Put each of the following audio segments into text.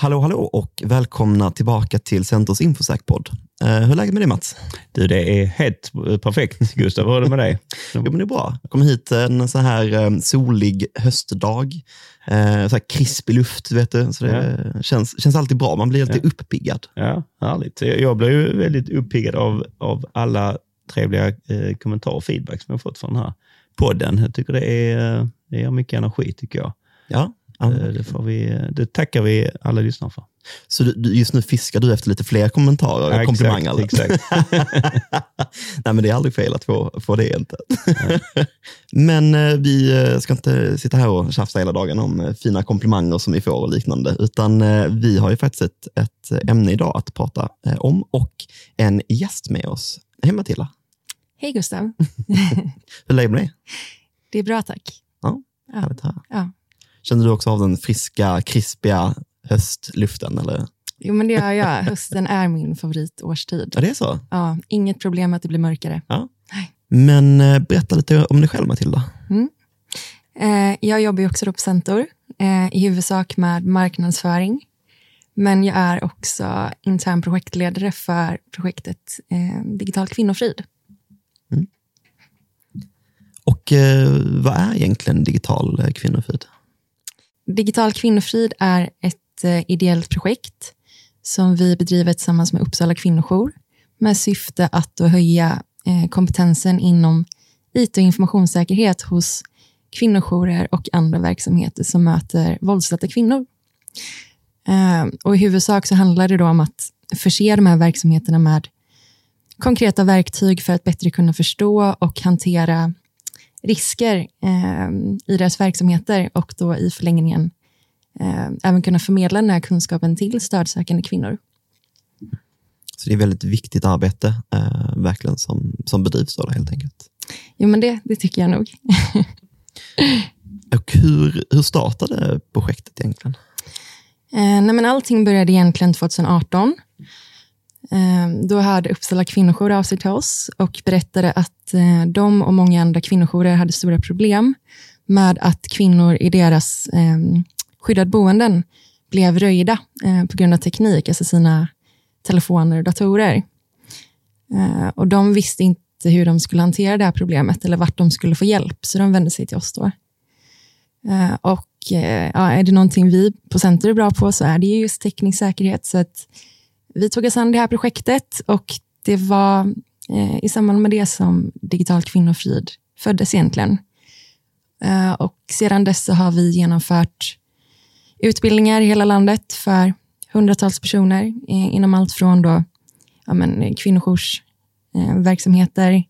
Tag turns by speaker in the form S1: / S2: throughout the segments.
S1: Hallå, hallå och välkomna tillbaka till Centers Infosäk-podd. Eh, hur är läget med dig Mats?
S2: Du, det är helt perfekt. Gustav, hur är det med dig?
S1: jo, men det är bra. Jag kom hit en så här eh, solig höstdag. Eh, så här krispig luft, vet du. Så det ja. känns, känns alltid bra. Man blir lite ja. uppiggad.
S2: Ja, härligt. Jag blir ju väldigt uppiggad av, av alla trevliga eh, kommentarer och feedback som jag fått från den här podden. Jag tycker det är, det ger mycket energi, tycker jag.
S1: Ja,
S2: Eh, det, får vi, det tackar vi alla lyssnare för.
S1: Så du, just nu fiskar du efter lite fler kommentarer och ja, komplimanger?
S2: Exakt. exakt.
S1: Nej, men det är aldrig fel att få, få det inte. men eh, vi eh, ska inte sitta här och tjafsa hela dagen om fina komplimanger som vi får och liknande, utan vi har ju faktiskt ett, ett ämne idag att prata om och en gäst med oss. Hej Matilda.
S3: Hej Gustav.
S1: Hur är läget med dig?
S3: Det är bra tack.
S1: Ja, härligt att höra.
S3: Ja.
S1: Känner du också av den friska, krispiga höstluften? Eller?
S3: Jo, men det gör jag. Hösten är min favoritårstid.
S1: Ja, det är så?
S3: Ja, inget problem att det blir mörkare.
S1: Ja. Nej. Men eh, berätta lite om dig själv, Matilda.
S3: Mm. Eh, jag jobbar också på Centor, eh, i huvudsak med marknadsföring. Men jag är också intern projektledare för projektet eh, Digital kvinnofrid. Mm.
S1: Och eh, vad är egentligen digital eh, kvinnofrid?
S3: Digital kvinnofrid är ett eh, ideellt projekt som vi bedriver tillsammans med Uppsala kvinnojour med syfte att höja eh, kompetensen inom IT och informationssäkerhet hos kvinnojourer och andra verksamheter som möter våldsutsatta kvinnor. Eh, och I huvudsak så handlar det då om att förse de här verksamheterna med konkreta verktyg för att bättre kunna förstå och hantera risker eh, i deras verksamheter och då i förlängningen eh, även kunna förmedla den här kunskapen till stödsökande kvinnor.
S1: Så det är väldigt viktigt arbete eh, verkligen som, som bedrivs då helt enkelt?
S3: Jo, men det, det tycker jag nog.
S1: och hur, hur startade projektet egentligen?
S3: Eh, nej, men allting började egentligen 2018 Ehm, då hörde Uppsala kvinnojour av sig till oss och berättade att eh, de och många andra kvinnojourer hade stora problem med att kvinnor i deras eh, skyddade boenden blev röjda eh, på grund av teknik, alltså sina telefoner och datorer. Eh, och de visste inte hur de skulle hantera det här problemet eller vart de skulle få hjälp, så de vände sig till oss då. Eh, och eh, ja, är det någonting vi på Center är bra på så är det just teknisk säkerhet, så att vi tog oss an det här projektet och det var eh, i samband med det som Digital kvinnofrid föddes egentligen. Eh, och sedan dess har vi genomfört utbildningar i hela landet för hundratals personer eh, inom allt från då, ja, men, kvinnojoursverksamheter, eh,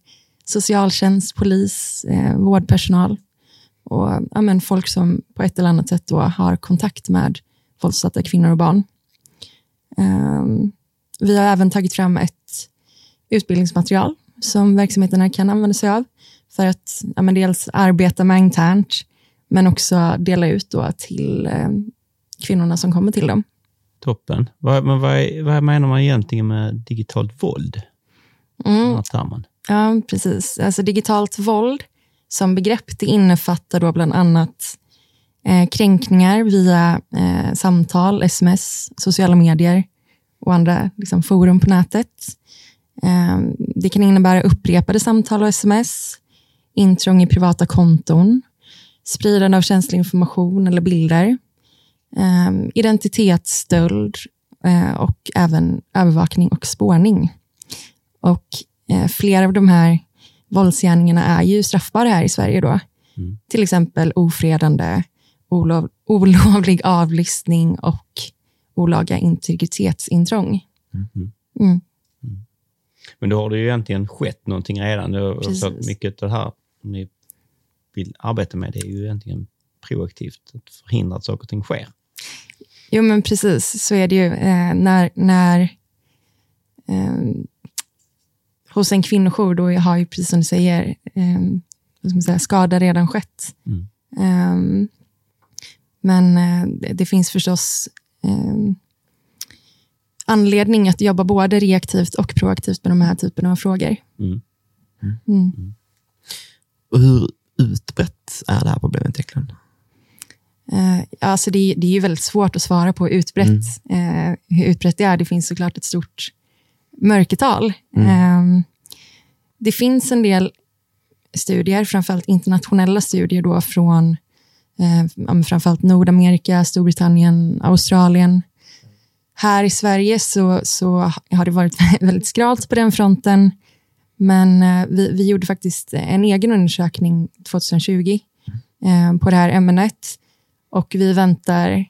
S3: socialtjänst, polis, eh, vårdpersonal och ja, men, folk som på ett eller annat sätt då har kontakt med våldsutsatta kvinnor och barn. Um, vi har även tagit fram ett utbildningsmaterial som verksamheterna kan använda sig av för att ja, dels arbeta med internt, men också dela ut då till eh, kvinnorna som kommer till dem.
S2: Toppen. Vad, men vad, vad menar man egentligen med digitalt våld?
S3: Mm. Ja, precis. Alltså digitalt våld som begrepp det innefattar då bland annat eh, kränkningar via eh, samtal, sms, sociala medier och andra liksom, forum på nätet. Eh, det kan innebära upprepade samtal och sms, intrång i privata konton, spridande av känslig information eller bilder, eh, identitetsstöld eh, och även övervakning och spårning. Och eh, flera av de här våldsgärningarna är ju straffbara här i Sverige. då. Mm. Till exempel ofredande, olov, olovlig avlyssning och olaga integritetsintrång. Mm. Mm.
S2: Men då har det ju egentligen skett någonting redan. Så mycket av det här ni vill arbeta med det är ju egentligen proaktivt, att förhindra att saker och ting sker.
S3: Jo, men precis. Så är det ju. Eh, när när eh, hos en kvinnojour, då har ju, precis som du säger, eh, säga, skada redan skett. Mm. Um, men eh, det finns förstås eh, anledning att jobba både reaktivt och proaktivt med de här typerna av frågor. Mm.
S1: Mm. Mm. Och hur utbrett är det här problemet egentligen?
S3: Uh, alltså det, det är ju väldigt svårt att svara på utbrett, mm. uh, hur utbrett det är. Det finns såklart ett stort mörkertal. Mm. Uh, det finns en del studier, framförallt internationella studier då från eh, framförallt Nordamerika, Storbritannien, Australien. Här i Sverige så, så har det varit väldigt skralt på den fronten. Men eh, vi, vi gjorde faktiskt en egen undersökning 2020 eh, på det här ämnet. Och vi väntar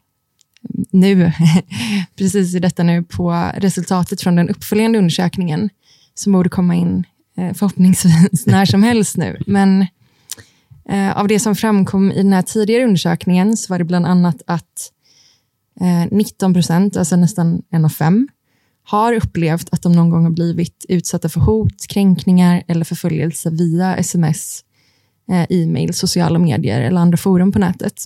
S3: nu, precis i detta nu, på resultatet från den uppföljande undersökningen som borde komma in eh, förhoppningsvis när som helst nu. Men eh, av det som framkom i den här tidigare undersökningen så var det bland annat att eh, 19 procent, alltså nästan en av fem, har upplevt att de någon gång har blivit utsatta för hot, kränkningar eller förföljelse via sms, eh, e-mail, sociala medier eller andra forum på nätet.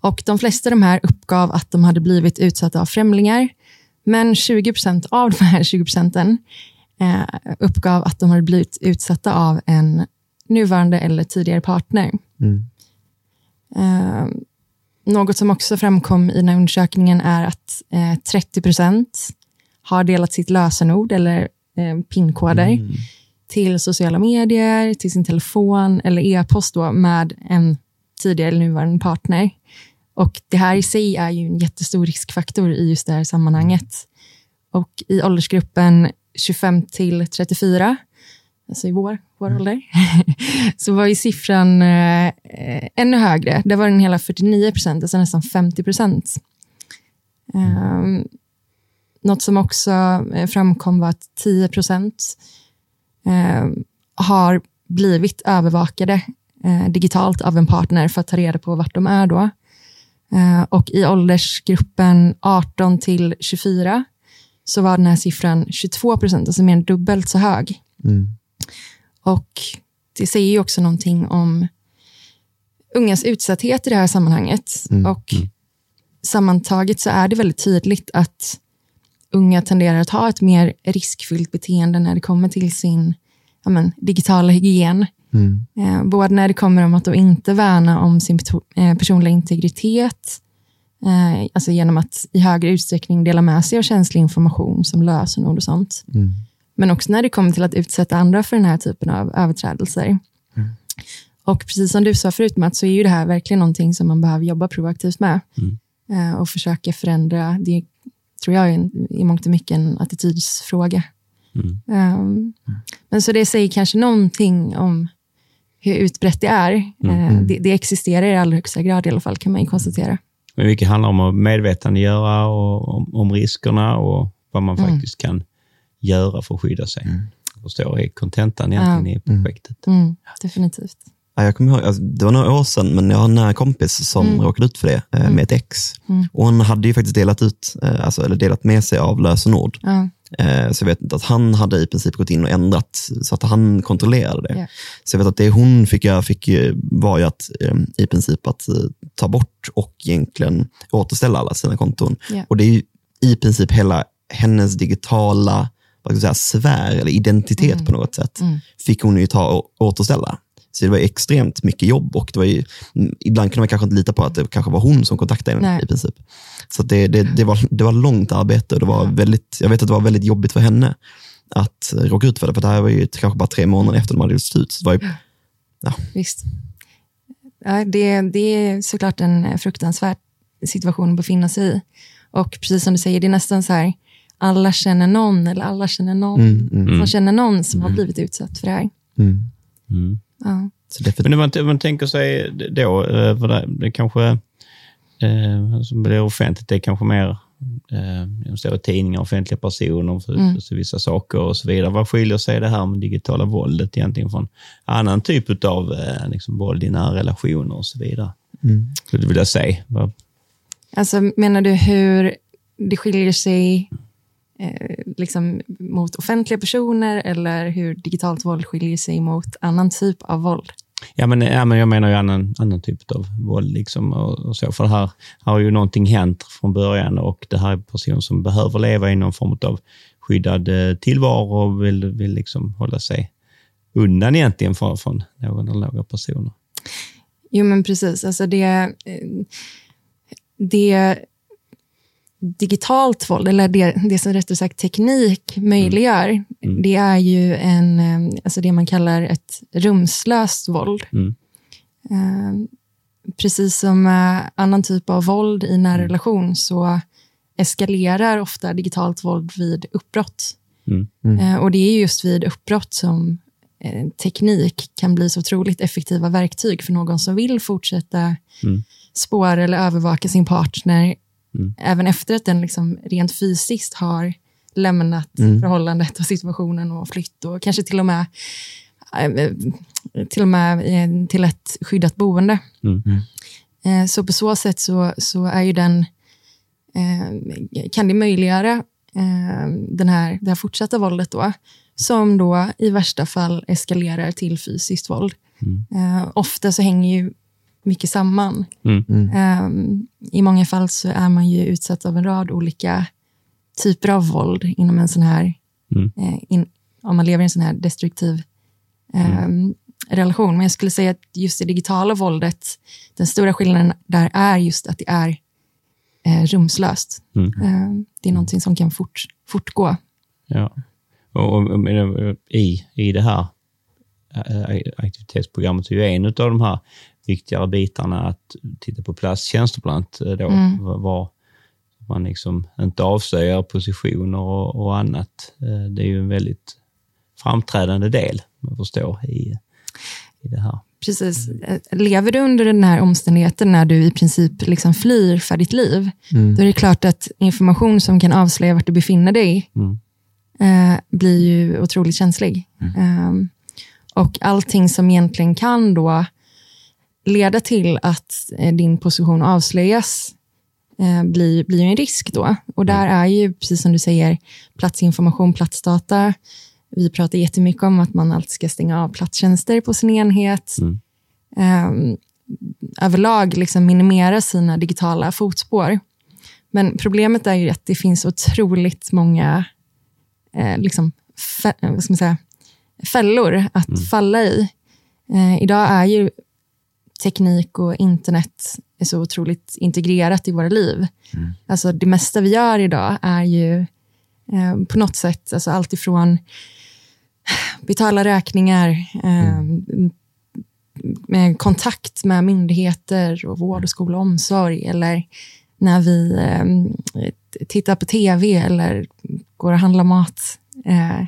S3: Och De flesta av de här uppgav att de hade blivit utsatta av främlingar, men 20 procent av de här 20 procenten eh, uppgav att de hade blivit utsatta av en nuvarande eller tidigare partner. Mm. Något som också framkom i den här undersökningen är att eh, 30 procent har delat sitt lösenord eller eh, pinkoder mm. till sociala medier, till sin telefon eller e-post med en tidigare eller nuvarande partner. Och Det här i sig är ju en jättestor riskfaktor i just det här sammanhanget. Och I åldersgruppen 25 till 34, alltså i vår, vår mm. ålder, så var ju siffran eh, ännu högre. Där var den hela 49 procent, alltså nästan 50 procent. Um, något som också eh, framkom var att 10 procent eh, har blivit övervakade eh, digitalt av en partner för att ta reda på vart de är då. Eh, och i åldersgruppen 18 till 24 så var den här siffran 22 procent, alltså mer än dubbelt så hög. Mm. Och det säger ju också någonting om ungas utsatthet i det här sammanhanget. Mm. Och mm. sammantaget så är det väldigt tydligt att unga tenderar att ha ett mer riskfyllt beteende när det kommer till sin ja, men, digitala hygien. Mm. Eh, både när det kommer om att då inte värna om sin eh, personliga integritet, eh, alltså genom att i högre utsträckning dela med sig av känslig information som lösenord och sånt. Mm. Men också när det kommer till att utsätta andra för den här typen av överträdelser. Mm. Och precis som du sa förut, Mats, så är ju det här verkligen någonting som man behöver jobba proaktivt med mm. eh, och försöka förändra. Det tror jag är i mångt och mycket en attitydsfråga. Mm. Um, men så det säger kanske någonting om hur utbrett det är. Mm. Uh, det, det, existerar i allra högsta grad i alla fall, kan man konstatera.
S2: Men mycket handlar om att medvetandegöra och om, om riskerna och vad man mm. faktiskt kan göra för att skydda sig. Mm. Förstår är kontentan egentligen ja. i projektet.
S3: Mm. Definitivt.
S1: Ja, jag kommer ihåg, alltså, det var några år sedan, men jag har en nära kompis som mm. råkade ut för det eh, mm. med ett ex. Mm. Och hon hade ju faktiskt delat, ut, eh, alltså, eller delat med sig av lösenord. Ja. Eh, så jag vet att han hade i princip gått in och ändrat så att han kontrollerade det. Yeah. Så jag vet att det hon fick göra fick, var ju att eh, i princip att ta bort och egentligen återställa alla sina konton. Yeah. Och det är ju i princip hela hennes digitala vad ska säga, sfär eller identitet mm. på något sätt, mm. fick hon ju ta och återställa. Så det var extremt mycket jobb och det var ju, ibland kunde man kanske inte lita på att det kanske var hon som kontaktade henne Nej. i princip. Så det, det, det, var, det var långt arbete och det var väldigt, jag vet att det var väldigt jobbigt för henne att råka ut för det. För det här var ju kanske bara tre månader efter de hade gjort slut. Så det var ju,
S3: ja. Visst. Ja, det, det är såklart en fruktansvärd situation att befinna sig i. Och precis som du säger, det är nästan så här, alla känner någon eller alla känner någon mm, mm, som känner någon som har mm. blivit utsatt för det här. Mm.
S2: mm. Ja. Men om man, man tänker sig då, eh, för det, det kanske eh, som blir offentligt, det är kanske mer eh, står tidningar, offentliga personer för, mm. för vissa saker och så vidare. Vad skiljer sig det här med digitala våldet egentligen från annan typ av eh, liksom, våld i nära relationer och så vidare? Mm. Skulle du vilja säga?
S3: Alltså, menar du hur det skiljer sig eh, liksom mot offentliga personer eller hur digitalt våld skiljer sig mot annan typ av våld?
S2: Ja, men, ja, men jag menar ju annan, annan typ av våld. Liksom och, och, så. För här, här har ju någonting hänt från början och det här är en person som behöver leva i någon form av skyddad eh, tillvaro och vill, vill liksom hålla sig undan egentligen från, från någon eller några personer.
S3: Jo, men precis. Alltså det, det digitalt våld, eller det, det som rättare sagt teknik möjliggör, mm. Mm. det är ju en, alltså det man kallar ett rumslöst våld. Mm. Uh, precis som uh, annan typ av våld i nära mm. relation så eskalerar ofta digitalt våld vid uppbrott. Uh, och det är just vid uppbrott som teknik kan bli så otroligt effektiva verktyg för någon som vill fortsätta mm. spåra eller övervaka sin partner Mm. Även efter att den liksom rent fysiskt har lämnat mm. förhållandet och situationen och flytt och kanske till och med eh, till och med eh, till ett skyddat boende. Mm. Eh, så på så sätt så, så är ju den, kan det möjliggöra den här, det här fortsatta våldet då, som då i värsta fall eskalerar till fysiskt våld. Mm. ofta så hänger ju mycket samman. Mm. Um, I många fall så är man ju utsatt av en rad olika typer av våld inom en sån här, mm. uh, in, om man lever i en sån här destruktiv um, relation. Men jag skulle säga att just det digitala våldet, den stora skillnaden där är just att det är uh, rumslöst. Uh, det är någonting som kan fort, fortgå.
S2: Ja. Och, och, och i, I det här aktivitetsprogrammet så är ju en av de här viktigare bitarna att titta på plasttjänster bland annat. Eh, då, mm. var man liksom inte avslöjar positioner och, och, annat. Eh, det är ju en väldigt framträdande del, man förstår, i, i det här.
S3: Precis. Eh, lever du under den här omständigheten när du i princip liksom flyr för ditt liv, mm. då är det klart att information som kan avslöja vart du befinner dig mm. eh, blir ju otroligt känslig. Mm. Eh, och allting som egentligen kan då leda till att eh, din position avslöjas eh, blir, blir en risk då. Och där mm. är ju, precis som du säger, platsinformation, platsdata. Vi pratar jättemycket om att man alltid ska stänga av platstjänster på sin enhet. Mm. Um, överlag liksom minimera sina digitala fotspår. Men problemet är ju att det finns otroligt många eh, liksom, man säga, fällor att mm. falla i. Eh, idag är ju teknik och internet är så otroligt integrerat i våra liv. Mm. Alltså det mesta vi gör idag är ju eh, på något sätt, alltså allt ifrån betala räkningar, eh, mm. med kontakt med myndigheter och vård, och skola och omsorg, eller när vi eh, tittar på tv eller går och handlar mat. Eh,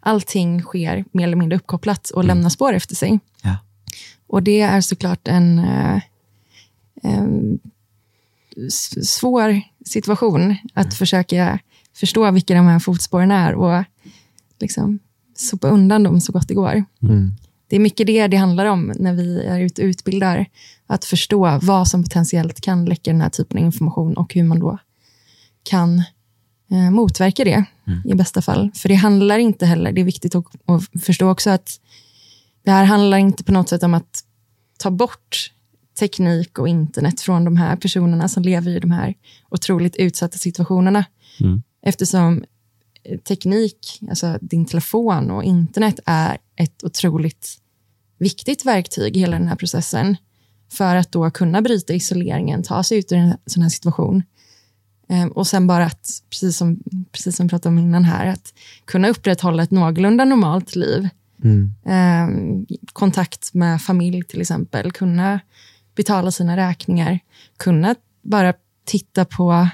S3: allting sker mer eller mindre uppkopplat och mm. lämnar spår efter sig. Och det är såklart en, eh, en svår situation att mm. försöka förstå vilka de här fotspåren är och liksom sopa undan dem så gott det går. Mm. Det är mycket det det handlar om när vi är ute och utbildar. Att förstå vad som potentiellt kan läcka den här typen av information och hur man då kan eh, motverka det mm. i bästa fall. För det handlar inte heller, det är viktigt att, att förstå också att det här handlar inte på något sätt om att ta bort teknik och internet från de här personerna som lever i de här otroligt utsatta situationerna. Mm. Eftersom eh, teknik, alltså din telefon och internet är ett otroligt viktigt verktyg i hela den här processen för att då kunna bryta isoleringen, ta sig ut ur en sån här situation. Ehm, och sen bara att, precis som, precis som vi pratade om innan här, att kunna upprätthålla ett någorlunda normalt liv Mm. Eh, kontakt med familj till exempel, kunna betala sina räkningar, kunna bara titta på,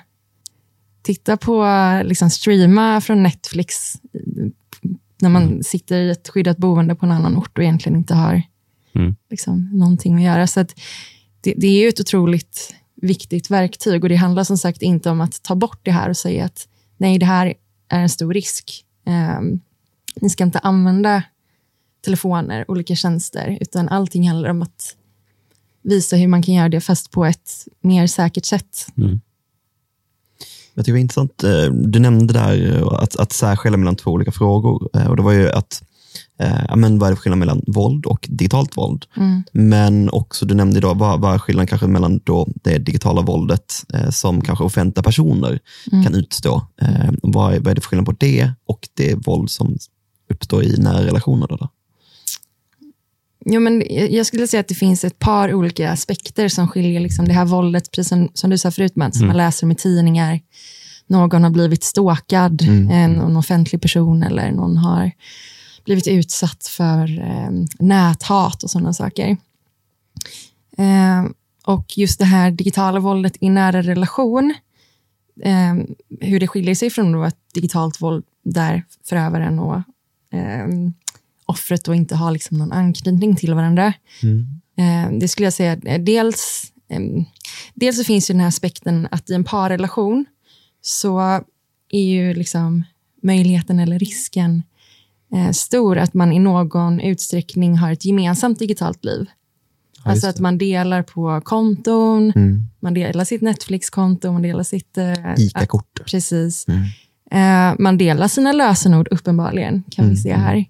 S3: titta på liksom streama från Netflix när man mm. sitter i ett skyddat boende på en annan ort och egentligen inte har mm. liksom, någonting att göra. Så att det, det är ju ett otroligt viktigt verktyg och det handlar som sagt inte om att ta bort det här och säga att nej, det här är en stor risk. Um, ni ska inte använda telefoner, olika tjänster, utan allting handlar om att visa hur man kan göra det, fast på ett mer säkert sätt. Mm.
S1: Jag tycker det var intressant, eh, du nämnde där eh, att, att särskilja mellan två olika frågor. Eh, och det var ju att, ja, men vad är det för skillnad mellan våld och digitalt våld? Mm. Men också, du nämnde idag, vad, vad är skillnaden kanske mellan då det digitala våldet som kanske offentliga personer mm. kan utstå? vad, är, vad är det för skillnad på det och det våld som uppstår i nära relationer? Då, då?
S3: Jo, men jag skulle säga att det finns ett par olika aspekter som skiljer liksom det här våldet, precis som, som du sa förut, Mats, mm. man läser om i tidningar. Någon har blivit stalkad, mm. en, en offentlig person, eller någon har blivit utsatt för eh, näthat och sådana saker. Eh, och just det här digitala våldet i nära relation, eh, hur det skiljer sig från då ett digitalt våld där förövaren och eh, offret då inte har liksom någon anknytning till varandra. Mm. Eh, det skulle jag säga, dels, eh, dels så finns ju den här aspekten att i en parrelation så är ju liksom möjligheten eller risken eh, stor att man i någon utsträckning har ett gemensamt digitalt liv. Ja, alltså att man delar på konton, mm. man delar sitt Netflix-konto, man delar sitt...
S1: ICA-kort.
S3: Precis. Mm. Man delar sina lösenord uppenbarligen, kan mm. vi se mm. här.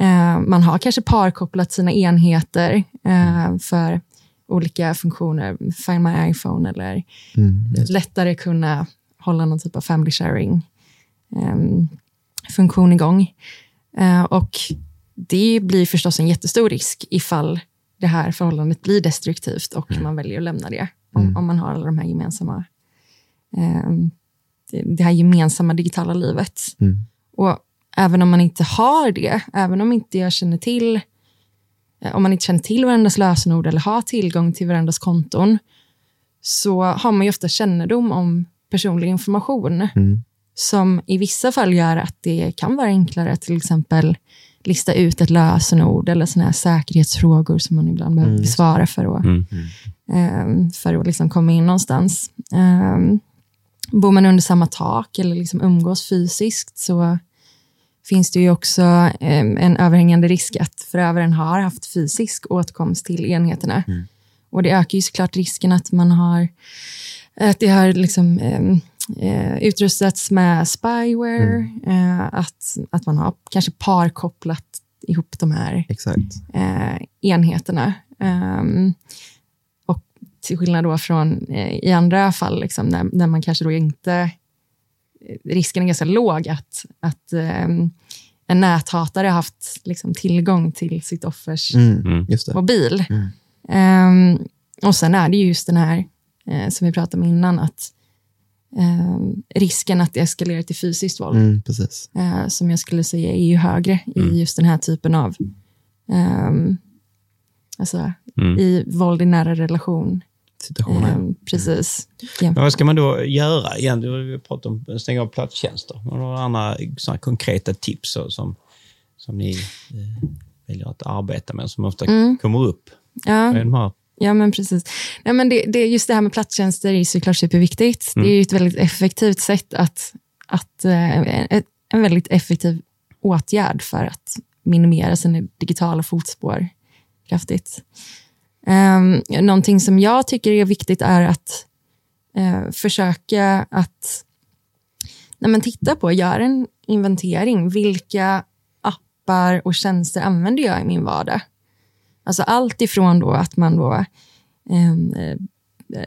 S3: Eh, man har kanske parkopplat sina enheter eh, för olika funktioner, Find My iPhone eller mm. lättare kunna hålla någon typ av family sharing ehm, funktion igång. Eh, och det blir förstås en jättestor risk ifall det här förhållandet blir destruktivt och mm. man väljer att lämna det. Om, mm. om man har alla de här gemensamma, eh, det här gemensamma digitala livet. Mm. Och även om man inte har det, även om inte jag känner till eh, om man inte känner till varandras lösenord eller har tillgång till varandras konton, så har man ju ofta kännedom om personlig information. Mm som i vissa fall gör att det kan vara enklare att till exempel lista ut ett lösenord eller såna här säkerhetsfrågor som man ibland behöver mm. besvara för att, mm. um, för att liksom komma in någonstans. Um, bor man under samma tak eller liksom umgås fysiskt så finns det ju också en överhängande risk att förövaren har haft fysisk åtkomst till enheterna. Mm. Och det ökar ju såklart risken att man har att det har liksom, eh, utrustats med spyware, mm. eh, att, att man har kanske parkopplat ihop de här eh, enheterna. Um, och till skillnad då från eh, i andra fall, liksom, när, när, man kanske då inte... Risken är ganska låg att, att um, en näthatare haft liksom, tillgång till sitt offers mm. mm. mobil. Um, och sen är det just den här, eh, som vi pratade om innan, att eh, risken att det eskalerar till fysiskt våld,
S1: mm,
S3: eh, som jag skulle säga är ju högre mm. i just den här typen av, eh, alltså mm. i våld i nära relation.
S1: Situationer.
S3: precis.
S2: Men vad ska man då göra? Igen, du pratar om att stänga av platstjänster. Har några andra såna konkreta tips som, som ni eh, väljer att arbeta med, som ofta mm. kommer upp?
S3: Ja. Ja, men precis. Nej, men det, det, just det här med platstjänster är såklart superviktigt. Mm. Det är ett väldigt effektivt sätt att, att eh, ett, en väldigt effektiv åtgärd för att minimera sina digitala fotspår kraftigt. Um, någonting som jag tycker är viktigt är att uh, försöka att när man tittar på, gör en inventering. Vilka appar och tjänster använder jag i min vardag? Alltså allt ifrån då att man då ehm, eh,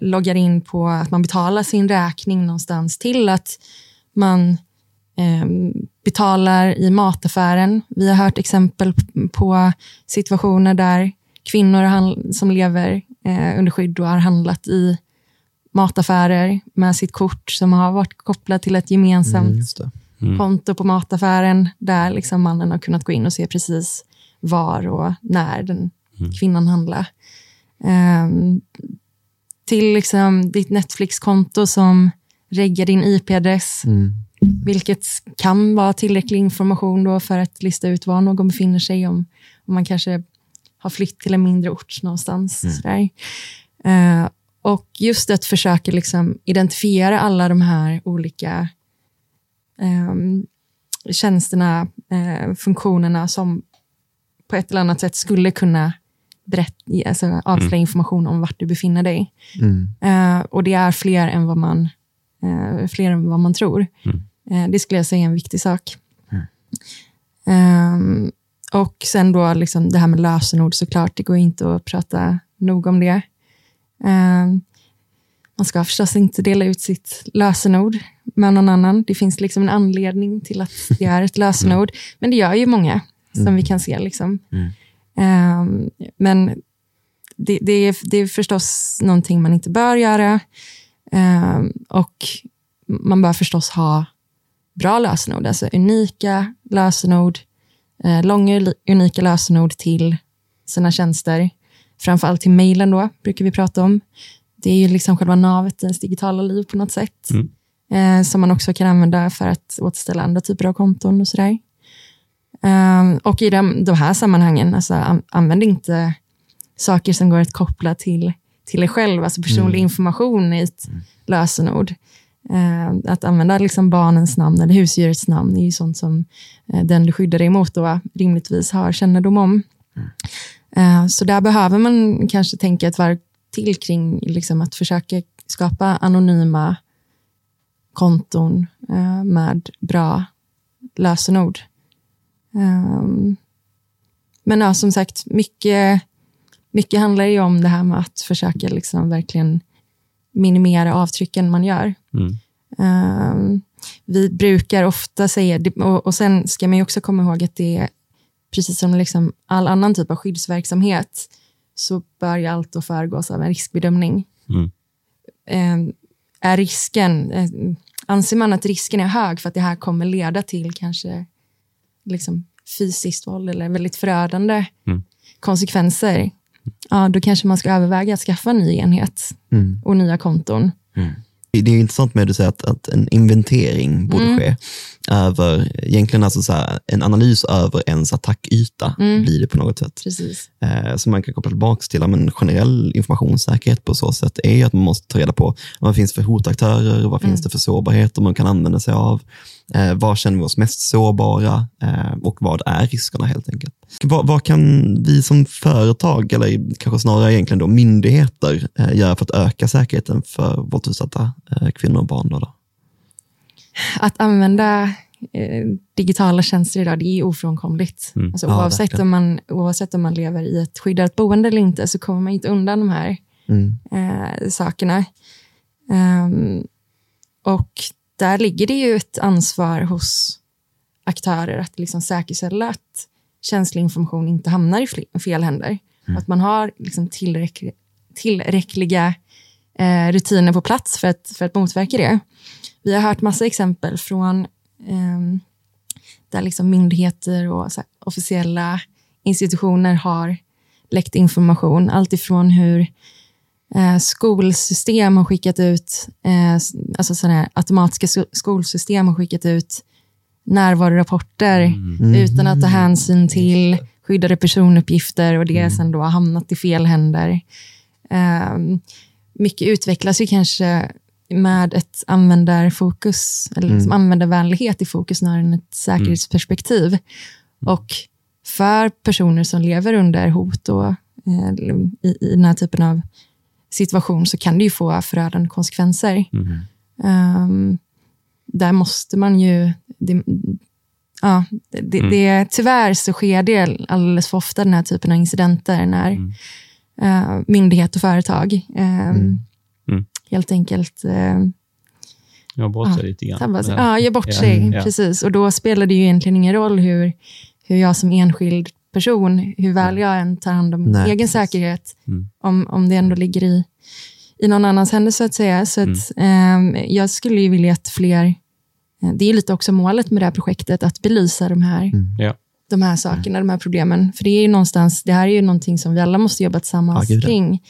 S3: loggar in på att man betalar sin räkning någonstans till att man eh, betalar i mataffären. Vi har hört exempel på situationer där kvinnor som lever eh, under skydd och har handlat i mataffärer med sitt kort som har varit kopplat till ett gemensamt mm, mm. konto på mataffären där liksom mannen har kunnat gå in och se precis var och när den mm. kvinnan handla. Um, till liksom ditt Netflix-konto som reggar din IP-adress, mm. vilket kan vara tillräcklig information då för att lista ut var någon befinner sig, om, om man kanske har flytt till en mindre ort någonstans. Mm. Uh, och just att försöka liksom identifiera alla de här olika um, tjänsterna, uh, funktionerna som på ett eller annat sätt skulle kunna berätt, alltså avslöja mm. information om vart du befinner dig. Mm. Uh, och det är fler än vad man, uh, fler än vad man tror. Mm. Uh, det skulle jag säga är en viktig sak. Um, och sen då liksom det här med lösenord såklart, det går inte att prata nog om det. Um, man ska förstås inte dela ut sitt lösenord med någon annan. Det finns liksom en anledning till att det är ett lösenord, men det gör ju många, som vi kan se. Liksom. Um, men det, det, är, det är förstås någonting man inte bör göra. Um, och man bör förstås ha bra lösenord, alltså unika lösenord, eh, långa unika lösenord till sina tjänster. Framförallt till mejlen då, brukar vi prata om. Det är ju liksom själva navet i ens digitala liv på något sätt. Mm. Eh, som man också kan använda för att återställa andra typer av konton och sådär. Um, och i de, de här sammanhangen, alltså, an, använd inte saker som går att koppla till, till dig själv, alltså personlig mm. information i ett mm. lösenord. Uh, att använda liksom barnens namn eller husdjurets namn är ju sånt som uh, den du skyddar dig emot då rimligtvis har kännedom om. Mm. Uh, så där behöver man kanske tänka ett varv till kring liksom, att försöka skapa anonyma konton eh, med bra lösenord. Um, men ja, som sagt, mycket, mycket handlar ju om det här med att försöka liksom verkligen minimera avtrycken man gör. Mm. Um, vi brukar ofta säga, och, och sen ska man också komma ihåg att det är precis som liksom all annan typ av skyddsverksamhet, så bör ju allt då föregås av en riskbedömning. Mm. Um, är risken, eh, anser man att risken är hög för att det här kommer leda till kanske liksom fysiskt våld eller väldigt förödande mm. konsekvenser, ja, då kanske man ska överväga att skaffa en ny enhet mm. och nya konton. Mm.
S1: Det är intressant med att du säger att, att en inventering borde mm. ske över, egentligen alltså så här, en analys över ens attackyta mm. blir det på något sätt.
S3: Precis.
S1: Eh, som man kan koppla tillbaka till, men generell informationssäkerhet på så sätt är att man måste ta reda på vad finns för hotaktörer, vad finns mm. det för sårbarheter man kan använda sig av, eh, var känner vi oss mest sårbara eh, och vad är riskerna helt enkelt. Vad, vad, kan vi som företag, eller kanske snarare egentligen då myndigheter, eh, göra för att öka säkerheten för våldsutsatta eh, kvinnor och barn? Då, då?
S3: att använda eh, digitala tjänster idag, det är ofrånkomligt. Mm. Alltså, oavsett, ja, om man, oavsett om man lever i ett skyddat boende eller inte, så kommer man inte undan de här mm. eh, sakerna. Um, och där ligger det ju ett ansvar hos aktörer att liksom säkerställa att känslig information inte hamnar i fel händer. Mm. Att man har liksom tillräckliga, tillräckliga eh, rutiner på plats för att, för att motverka det. Vi har hört massa exempel från eh, där liksom myndigheter och här, officiella institutioner har läckt information. Allt ifrån hur eh, skolsystem har skickat ut, eh, alltså sådana här automatiska skolsystem har skickat ut närvarorapporter mm. utan att ta hänsyn till skyddade personuppgifter och det mm. sen då har hamnat i fel händer. Um, mycket utvecklas ju kanske med ett användarfokus, eller liksom mm. användarvänlighet i fokus snarare än ett säkerhetsperspektiv. Mm. Och för personer som lever under hot och, eh, i, i den här typen av situation så kan det ju få förödande konsekvenser. Mm. Um, där måste man ju... Det, ja, det, mm. det, tyvärr så sker det alldeles för ofta, den här typen av incidenter, när mm. uh, myndighet och företag um, helt enkelt eh,
S2: Gör bort sig lite grann.
S3: Ja, gör bort sig. Ja. Precis. Och då spelar det ju egentligen ingen roll hur, hur jag som enskild person, hur väl jag än tar hand om min egen precis. säkerhet, mm. om, om det ändå ligger i, i någon annans händer så att säga. Så att, mm. eh, jag skulle ju vilja att fler, eh, det är lite också målet med det här projektet, att belysa de här, mm. ja. de här sakerna, de här problemen. För det är ju någonstans, det här är ju någonting som vi alla måste jobba tillsammans ja, kring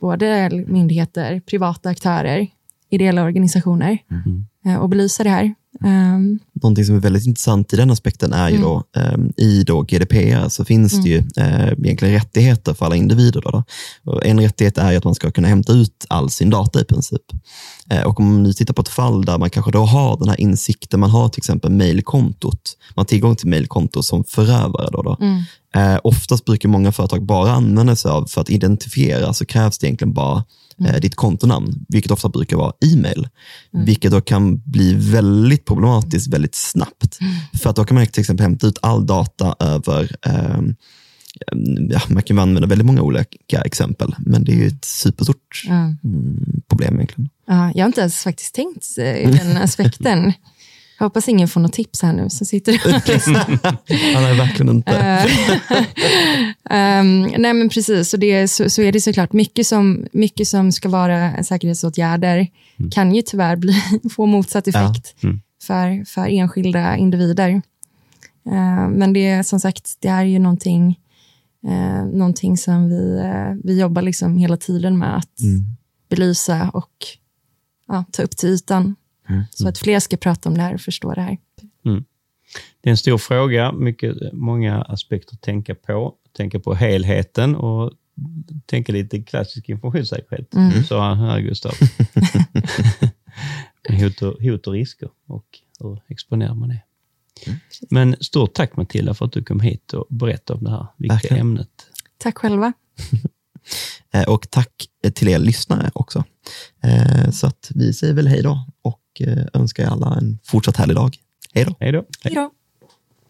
S3: både myndigheter, privata aktörer, ideella organisationer mm. Eh, och belysa det här. Um,
S1: Någonting som är väldigt intressant i den aspekten är ju mm. då, um, i då GDPR så finns mm. det ju uh, egentligen rättigheter för alla individer. Då, då. En rättighet är att man ska kunna hämta ut all sin data i princip. Uh, och om man nu tittar på ett fall där man kanske då har den här insikten, man har till exempel mejlkontot, man har tillgång till mejlkonto som förövare. Då, då. Mm. Uh, oftast brukar många företag bara använda sig av, för att identifiera så krävs det egentligen bara mm. ditt kontonamn, vilket ofta brukar vara e-mail. Mm. Vilket då kan bli väldigt problematiskt väldigt snabbt. Mm. För att då kan man till exempel hämta ut all data över eh, Ja, man kan använda väldigt många olika exempel, men det är ett superstort mm. problem egentligen.
S3: Ja, jag har inte ens faktiskt tänkt i den aspekten. Jag hoppas ingen får något tips här nu, så sitter
S1: Han är verkligen inte.
S3: um, nej, men precis. Så, det, så, så, är det såklart. Mycket som, mycket som ska vara säkerhetsåtgärder mm. kan ju tyvärr bli, få motsatt effekt ja. mm. för, för enskilda individer. Uh, men det är som sagt, det är ju någonting, uh, någonting som vi, uh, vi jobbar liksom hela tiden med att mm. belysa och ta upp till ytan. Mm. Så att fler ska prata om det här och förstå det här. Mm.
S2: Det är en stor fråga, mycket, många aspekter att tänka på. Tänka på helheten och tänka lite klassisk informationssäkerhet. Mm. sa här Gustav. hot, och, hot och risker och hur exponerar man det? Mm. Men stort tack Matilda för att du kom hit och berättade om det här viktiga Verkligen. ämnet.
S3: Tack själva.
S1: Eh, och tack till er lyssnare också. Eh, så att vi säger väl hej då och eh, önskar er alla en fortsatt härlig dag. Hej då.
S2: Hej då.
S3: Hej då.